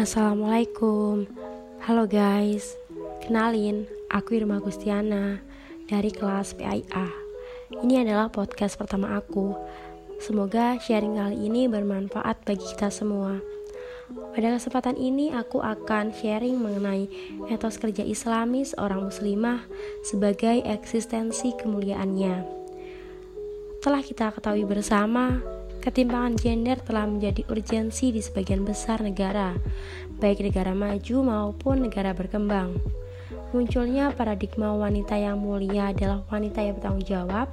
Assalamualaikum. Halo guys. Kenalin, aku Irma Gustiana Dari kelas PIA Ini adalah podcast pertama aku. Semoga sharing kali ini bermanfaat bagi kita semua. Pada kesempatan ini aku akan sharing mengenai etos kerja islami seorang muslimah sebagai eksistensi kemuliaannya. Telah kita ketahui bersama Ketimpangan gender telah menjadi urgensi di sebagian besar negara, baik negara maju maupun negara berkembang. Munculnya paradigma wanita yang mulia adalah wanita yang bertanggung jawab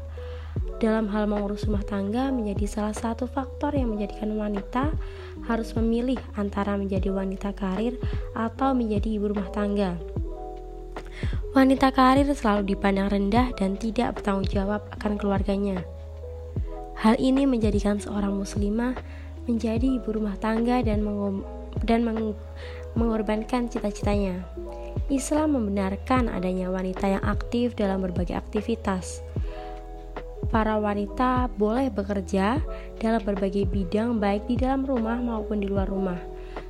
dalam hal mengurus rumah tangga menjadi salah satu faktor yang menjadikan wanita harus memilih antara menjadi wanita karir atau menjadi ibu rumah tangga. Wanita karir selalu dipandang rendah dan tidak bertanggung jawab akan keluarganya. Hal ini menjadikan seorang muslimah menjadi ibu rumah tangga dan, dan meng mengorbankan cita-citanya. Islam membenarkan adanya wanita yang aktif dalam berbagai aktivitas. Para wanita boleh bekerja dalam berbagai bidang baik di dalam rumah maupun di luar rumah.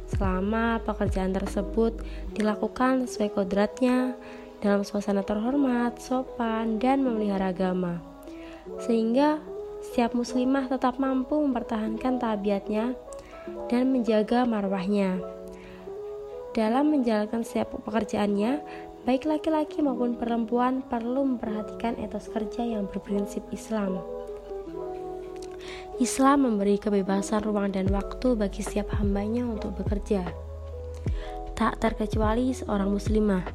Selama pekerjaan tersebut dilakukan sesuai kodratnya dalam suasana terhormat, sopan, dan memelihara agama. Sehingga setiap muslimah tetap mampu mempertahankan tabiatnya dan menjaga marwahnya. Dalam menjalankan setiap pekerjaannya, baik laki-laki maupun perempuan perlu memperhatikan etos kerja yang berprinsip Islam. Islam memberi kebebasan ruang dan waktu bagi setiap hambanya untuk bekerja. Tak terkecuali seorang muslimah.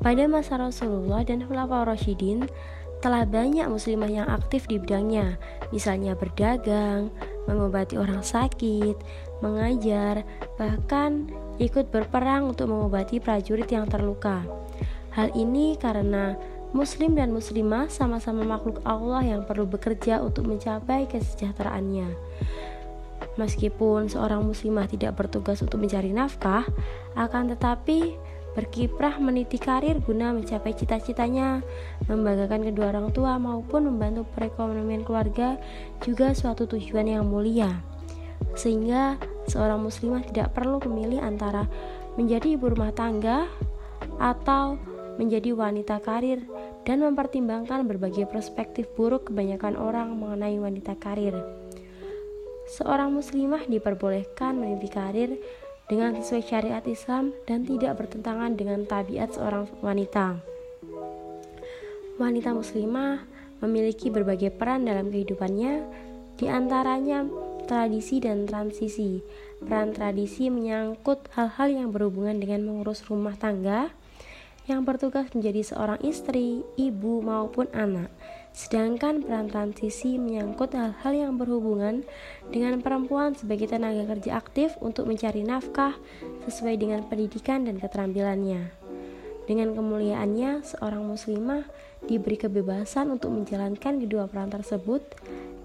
Pada masa Rasulullah dan Khulafaur Rasyidin, telah banyak muslimah yang aktif di bidangnya, misalnya berdagang, mengobati orang sakit, mengajar, bahkan ikut berperang untuk mengobati prajurit yang terluka. Hal ini karena Muslim dan Muslimah sama-sama makhluk Allah yang perlu bekerja untuk mencapai kesejahteraannya. Meskipun seorang Muslimah tidak bertugas untuk mencari nafkah, akan tetapi berkiprah meniti karir guna mencapai cita-citanya, membanggakan kedua orang tua maupun membantu perekonomian keluarga juga suatu tujuan yang mulia. Sehingga seorang muslimah tidak perlu memilih antara menjadi ibu rumah tangga atau menjadi wanita karir dan mempertimbangkan berbagai perspektif buruk kebanyakan orang mengenai wanita karir. Seorang muslimah diperbolehkan meniti karir dengan sesuai syariat Islam dan tidak bertentangan dengan tabiat seorang wanita. Wanita muslimah memiliki berbagai peran dalam kehidupannya, di antaranya tradisi dan transisi. Peran tradisi menyangkut hal-hal yang berhubungan dengan mengurus rumah tangga, yang bertugas menjadi seorang istri, ibu, maupun anak. Sedangkan peran transisi menyangkut hal-hal yang berhubungan dengan perempuan sebagai tenaga kerja aktif untuk mencari nafkah sesuai dengan pendidikan dan keterampilannya. Dengan kemuliaannya, seorang muslimah diberi kebebasan untuk menjalankan kedua peran tersebut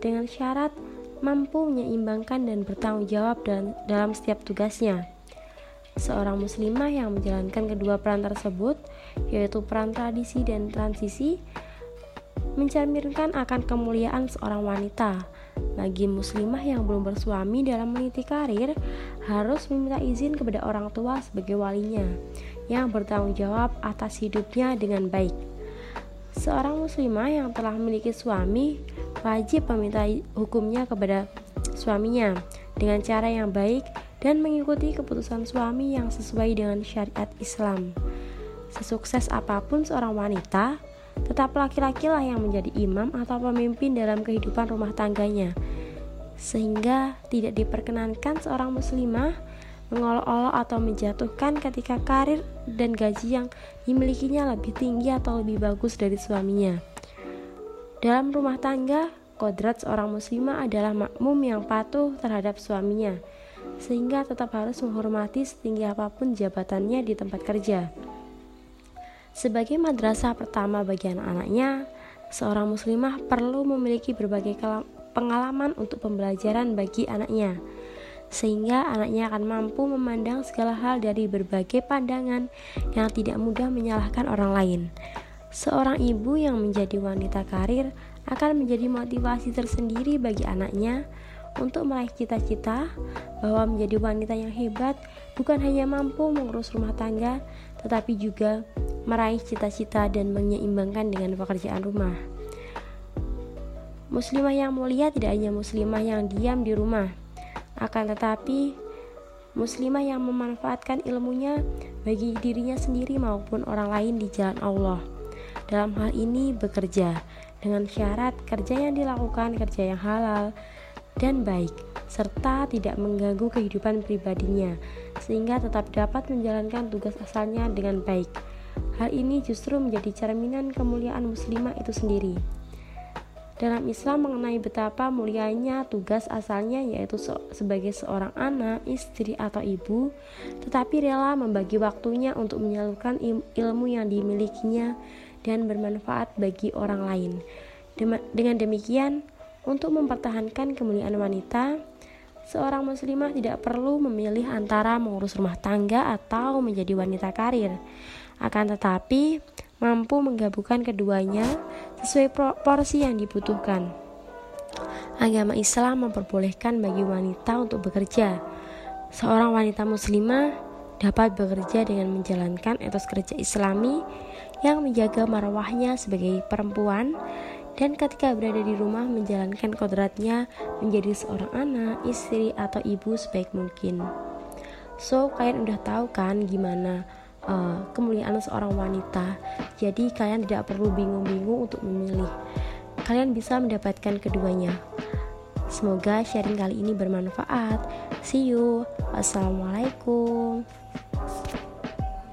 dengan syarat mampu menyeimbangkan dan bertanggung jawab dalam setiap tugasnya. Seorang muslimah yang menjalankan kedua peran tersebut, yaitu peran tradisi dan transisi, mencerminkan akan kemuliaan seorang wanita. Bagi muslimah yang belum bersuami dalam meniti karir, harus meminta izin kepada orang tua sebagai walinya yang bertanggung jawab atas hidupnya dengan baik. Seorang muslimah yang telah memiliki suami wajib meminta hukumnya kepada suaminya dengan cara yang baik dan mengikuti keputusan suami yang sesuai dengan syariat Islam. Sesukses apa pun seorang wanita, tetap laki-lakilah yang menjadi imam atau pemimpin dalam kehidupan rumah tangganya. Sehingga tidak diperkenankan seorang muslimah mengolok-olok atau menjatuhkan ketika karir dan gaji yang dimilikinya lebih tinggi atau lebih bagus dari suaminya. Dalam rumah tangga, kodrat seorang muslimah adalah makmum yang patuh terhadap suaminya, sehingga tetap harus menghormati setinggi apa pun jabatannya di tempat kerja. Sebagai madrasah pertama bagi anak-anaknya, seorang muslimah perlu memiliki berbagai pengalaman untuk pembelajaran bagi anaknya, sehingga anaknya akan mampu memandang segala hal dari berbagai pandangan yang tidak mudah menyalahkan orang lain. Seorang ibu yang menjadi wanita karir akan menjadi motivasi tersendiri bagi anaknya untuk meraih cita-cita bahwa menjadi wanita yang hebat bukan hanya mampu mengurus rumah tangga, tetapi juga meraih cita-cita dan menyeimbangkan dengan pekerjaan rumah. Muslimah yang mulia tidak hanya muslimah yang diam di rumah, akan tetapi muslimah yang memanfaatkan ilmunya bagi dirinya sendiri maupun orang lain di jalan Allah. Dalam hal ini bekerja dengan syarat kerja yang dilakukan kerja yang halal dan baik serta tidak mengganggu kehidupan pribadinya sehingga tetap dapat menjalankan tugas asalnya dengan baik. Hal ini justru menjadi cerminan kemuliaan muslimah itu sendiri. Dalam Islam mengenai betapa mulianya tugas asalnya yaitu se sebagai seorang anak, istri atau ibu, tetapi rela membagi waktunya untuk menyalurkan ilmu yang dimilikinya dan bermanfaat bagi orang lain. Dengan demikian, untuk mempertahankan kemuliaan wanita, seorang muslimah tidak perlu memilih antara mengurus rumah tangga atau menjadi wanita karir. Akan tetapi, mampu menggabungkan keduanya sesuai porsi yang dibutuhkan. Agama Islam memperbolehkan bagi wanita untuk bekerja. Seorang wanita muslimah dapat bekerja dengan menjalankan etos kerja Islami yang menjaga marwahnya sebagai perempuan dan ketika berada di rumah menjalankan kodratnya menjadi seorang anak, istri, atau ibu sebaik mungkin. So, kalian udah tahu kan gimana uh, kemuliaan seorang wanita. Jadi, kalian tidak perlu bingung-bingung untuk memilih. Kalian bisa mendapatkan keduanya. Semoga sharing kali ini bermanfaat. See you. Wassalamualaikum.